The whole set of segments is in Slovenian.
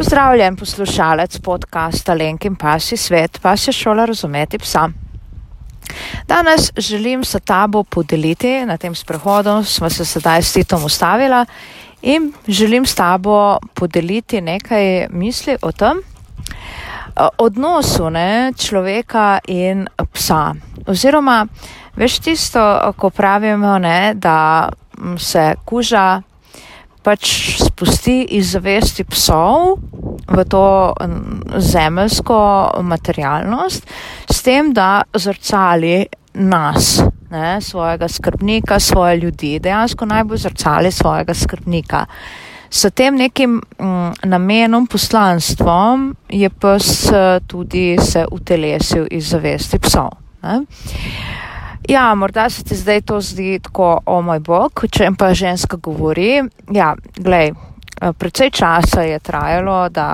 Pozdravljen poslušalec podcasta Lenk in Pasi svet, pa se šola razumeti psa. Danes želim se tabo podeliti na tem sprehodu, smo se sedaj s Titom ustavila in želim s tabo podeliti nekaj misli o tem odnosu ne, človeka in psa. Oziroma, veš tisto, ko pravimo, ne, da se kuža pač spusti iz zavesti psov v to zemeljsko materialnost, s tem, da zrcali nas, ne, svojega skrbnika, svoje ljudi, dejansko najbolj zrcali svojega skrbnika. S tem nekim m, namenom, poslanstvom je pes tudi se utelesil iz zavesti psov. Ne. Ja, morda se ti zdaj to zdi tako, o moj bog, če pa ženska govori. Ja, glej, precej časa je trajalo, da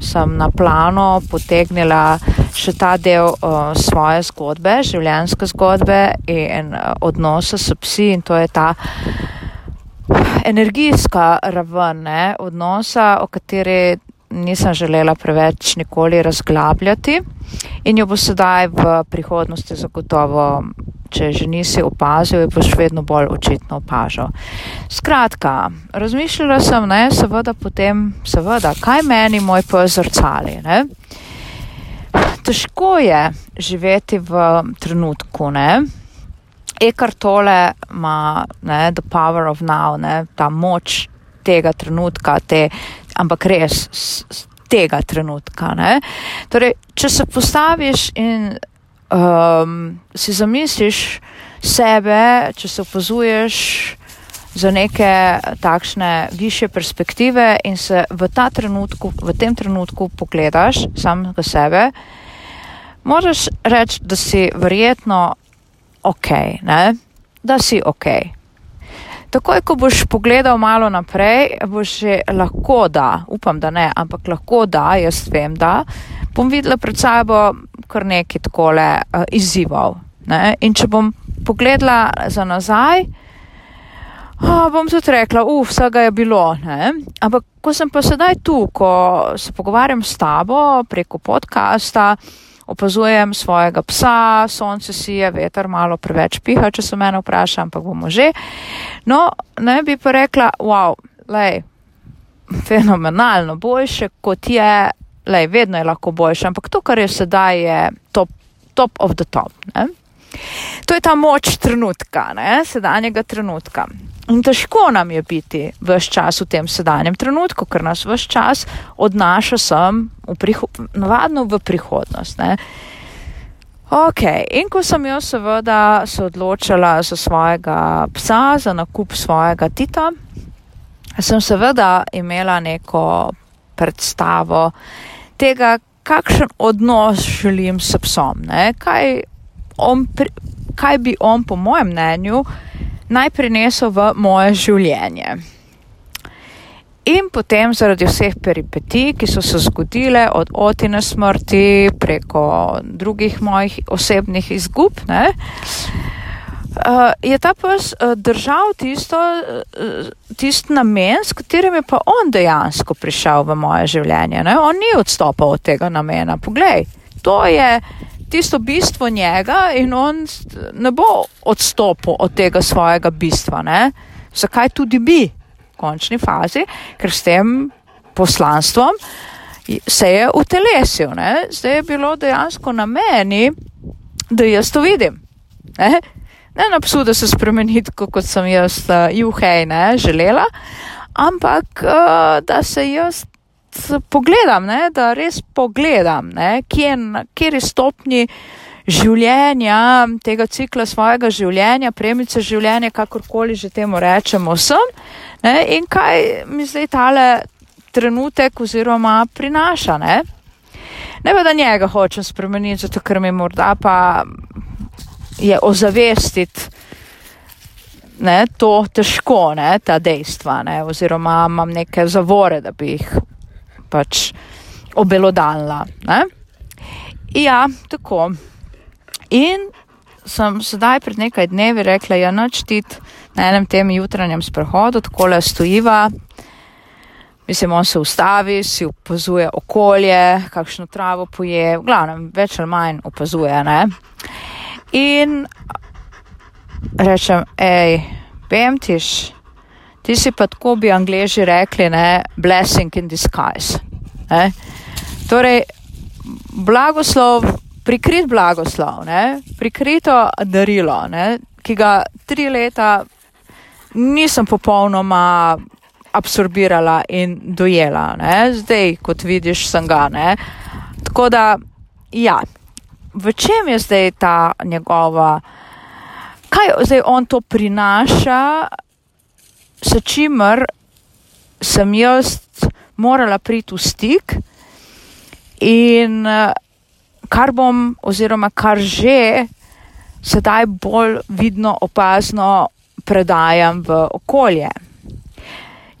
sem na plano potegnila še ta del uh, svoje zgodbe, življenjske zgodbe in uh, odnosa s psi in to je ta energijska raven ne, odnosa, o kateri nisem želela preveč nikoli razglabljati in jo bo sedaj v prihodnosti zagotovo, če že nisi opazil, je boš vedno bolj očitno opažal. Skratka, razmišljala sem, ne, seveda potem, seveda, kaj meni moj pes zrcali, ne. Težko je živeti v trenutku, ne. Ekar tole ima, ne, the power of now, ne, ta moč tega trenutka, te, ampak res tega trenutka. Ne? Torej, če se postaviš in um, si zamisliš sebe, če se opazuješ za neke takšne više perspektive in se v, trenutku, v tem trenutku pogledaš sam za sebe, moraš reči, da si verjetno ok, ne? da si ok. Takoj, ko boš pogledal malo naprej, boš že lahko da, upam, da ne, ampak lahko da, jaz vem, da bom videla pred sabo kar nekaj takole uh, izzivov. Ne? In če bom pogledala za nazaj, oh, bom tudi rekla, uf, vsega je bilo. Ne? Ampak ko sem pa sedaj tu, ko se pogovarjam s tabo preko podcasta, opazujem svojega psa, sonce si je, veter malo preveč piha, če se mene vpraša, ampak bomo že. No, ne bi pa rekla, wow, lej, fenomenalno, boljše kot je, lej, vedno je lahko boljše, ampak to, kar je sedaj, je top, top of the top. Ne? To je ta moč trenutka, ne? sedanjega trenutka. In težko nam je biti vse čas v tem sedanjem trenutku, ker nas vse čas odnaša sem, v navadno v prihodnost. Ne? Ok, in ko sem jo seveda se odločila za svojega psa, za nakup svojega tita, sem seveda imela neko predstavo tega, kakšen odnos želim s psom, kaj, on, kaj bi on po mojem mnenju naj prinesel v moje življenje. In potem zaradi vseh peripetij, ki so se zgodile od otine smrti preko drugih mojih osebnih izgub, ne, uh, je ta pes uh, držal tisto, uh, tist namen, s katerim je pa on dejansko prišel v moje življenje. Ne. On ni odstopal od tega namena. Poglej, to je tisto bistvo njega in on ne bo odstopil od tega svojega bistva. Ne? Zakaj tudi bi v končni fazi, ker s tem poslanstvom se je utelesil. Ne? Zdaj je bilo dejansko na meni, da jaz to vidim. Ne, ne na psu, da se spremeni, kot sem jaz, uh, juhej, ne, želela, ampak uh, da se jaz pogledam, ne, da res pogledam, ne, kje, kje je stopni življenja, tega cikla svojega življenja, premice življenja, kakorkoli že temu rečemo, sem ne, in kaj mi zdaj tale trenutek oziroma prinaša. Ne, ne pa da njega hočem spremeniti, zato ker mi morda pa je ozavestiti. Ne, to težko, ne, ta dejstva, ne, oziroma imam neke zavore, da bi jih pač obelodalna. Ne? Ja, tako. In sem sedaj pred nekaj dnevi rekla, ja, noč ti na enem tem jutranjem sprehodu, tako le stojiva, Mislim, on se ustavi, si opazuje okolje, kakšno travo poje, v glavnem, več ali manj opazuje. Ne? In rečem, hej, vem tiš, ti si pa tako bi angliži rekli, ne, blessing in disguise. Ne? Torej, blagoslov, prikrit blagoslov, ne? prikrito darilo, ne? ki ga tri leta nisem popolnoma absorbirala in dojela. Ne? Zdaj, kot vidiš, sem ga. Ne? Tako da, ja, v čem je zdaj ta njegova, kaj zdaj on to prinaša, s čimer sem jaz morala priti v stik in kar bom, oziroma kar že sedaj bolj vidno, opazno predajam v okolje.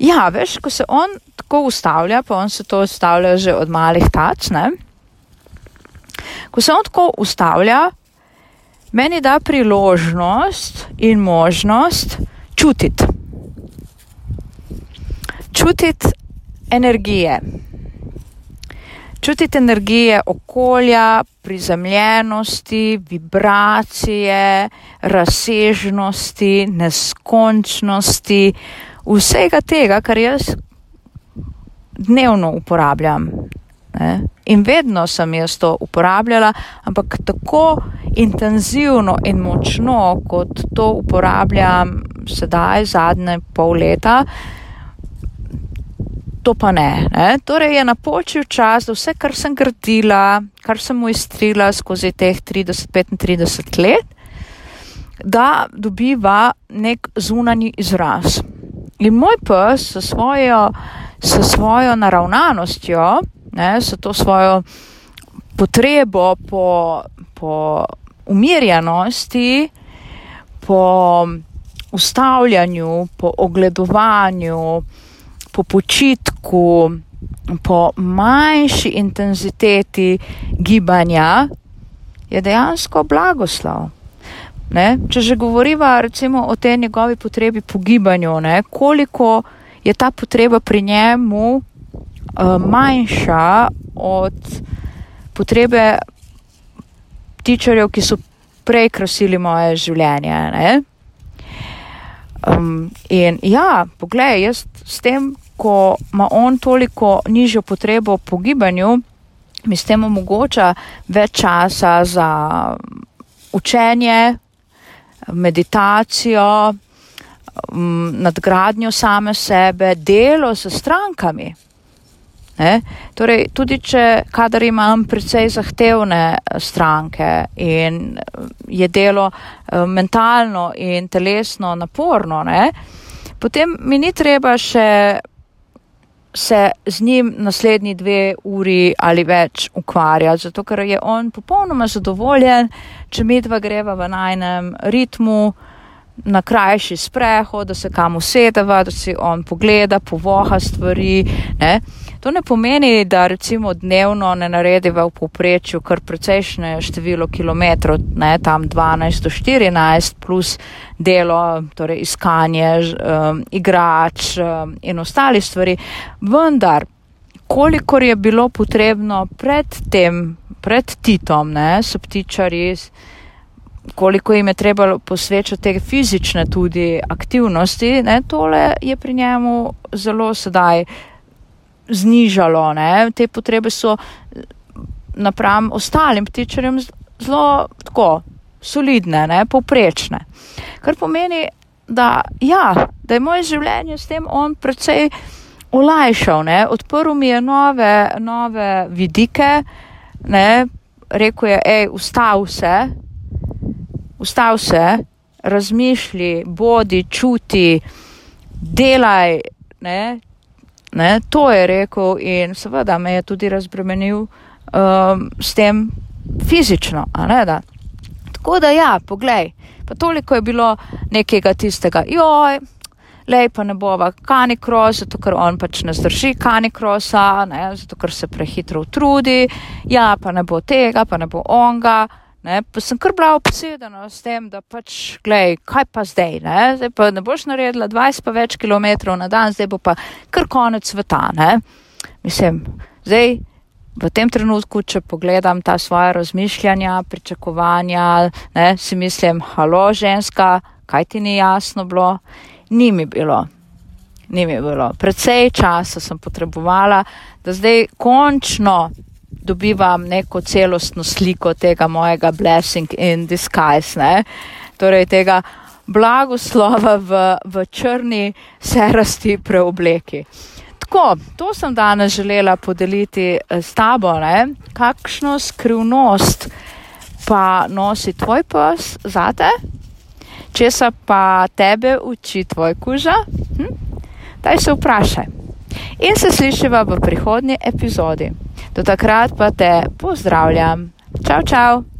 Ja, veš, ko se on tako ustavlja, pa on se to ustavlja že od malih tac, ne? Ko se on tako ustavlja, meni da priložnost in možnost čutiti. Čutiti energije. Čutiti energije okolja, prizemljenosti, vibracije, razsežnosti, neskončnosti, vsega tega, kar jaz dnevno uporabljam. Ne? In vedno sem jaz to uporabljala, ampak tako intenzivno in močno, kot to uporabljam sedaj, zadnje pol leta, to pa ne. ne? Torej je napočil čas, da vse, kar sem gradila, kar sem mu izstrila skozi teh 30-35 let, da dobiva nek zunani izraz. In moj pes s svojo, s svojo naravnanostjo, ne, s to svojo potrebo po, po umirjenosti, po ustavljanju, po ogledovanju, po počitku, po manjši intenziteti gibanja, je dejansko blagoslov. Ne? Če že govoriva recimo o tej njegovi potrebi po gibanju, ne? koliko je ta potreba pri njemu uh, manjša od potrebe tičarjev, ki so prej krasili moje življenje. Um, in ja, poglej, jaz s tem, ko ima on toliko nižjo potrebo po gibanju, mi s tem omogoča več časa za učenje, meditacijo, nadgradnjo same sebe, delo s strankami. Ne? Torej, tudi če, kadar imam precej zahtevne stranke in je delo eh, mentalno in telesno naporno, ne? potem mi ni treba še se z njim naslednji dve uri ali več ukvarjati, zato ker je on popolnoma zadovoljen, če mi dva greva v najnem ritmu, na krajši sprehod, da se kam usedeva, da si on pogleda, povoha stvari. Ne. To ne pomeni, da recimo dnevno ne narediva v povprečju kar precejšnje število kilometrov, ne, tam 12 do 14 plus delo, torej iskanje, um, igrač um, in ostali stvari. Vendar, kolikor je bilo potrebno pred tem, pred Titom, ne, so ptičari, koliko jim je treba posvečati te fizične tudi aktivnosti, ne, tole je pri njemu zelo sedaj znižalo. Ne? Te potrebe so napram ostalim ptičarjem zelo tako solidne, ne? povprečne. Kar pomeni, da, ja, da je moje življenje s tem on precej olajšal, ne? odprl mi je nove, nove vidike, ne? rekel je, hej, ustav se, ustav se, razmišlji, bodi, čuti, delaj, ne? Ne, to je rekel in seveda me je tudi razbremenil um, s tem fizično. Ne, Tako da ja, poglej, pa toliko je bilo nekega tistega, joj, lej pa ne bova kanikros, zato ker on pač ne zdrži kanikrosa, ne, zato ker se prehitro utrudi, ja, pa ne bo tega, pa ne bo onga. Ne, pa sem kar bila obsedena s tem, da pač, gledaj, kaj pa zdaj, ne, zdaj pa ne boš naredila 20 pa več kilometrov na dan, zdaj bo pa kar konec sveta, ne. Mislim, zdaj v tem trenutku, če pogledam ta svoja razmišljanja, pričakovanja, ne, si mislim, halo ženska, kaj ti ni jasno bilo, ni mi bilo. Ni mi bilo. Predvsej časa sem potrebovala, da zdaj končno dobivam neko celostno sliko tega mojega blessing in disguise, ne? torej tega blagoslova v, v črni serasti preobleki. Tako, to sem danes želela podeliti eh, s tabo, ne? kakšno skrivnost pa nosi tvoj pes zate, česa pa tebe uči tvoj kuža, hm? daj se vprašaj. In se slišiva v prihodnji epizodi. Do takrat pa te pozdravljam. Čau, čau!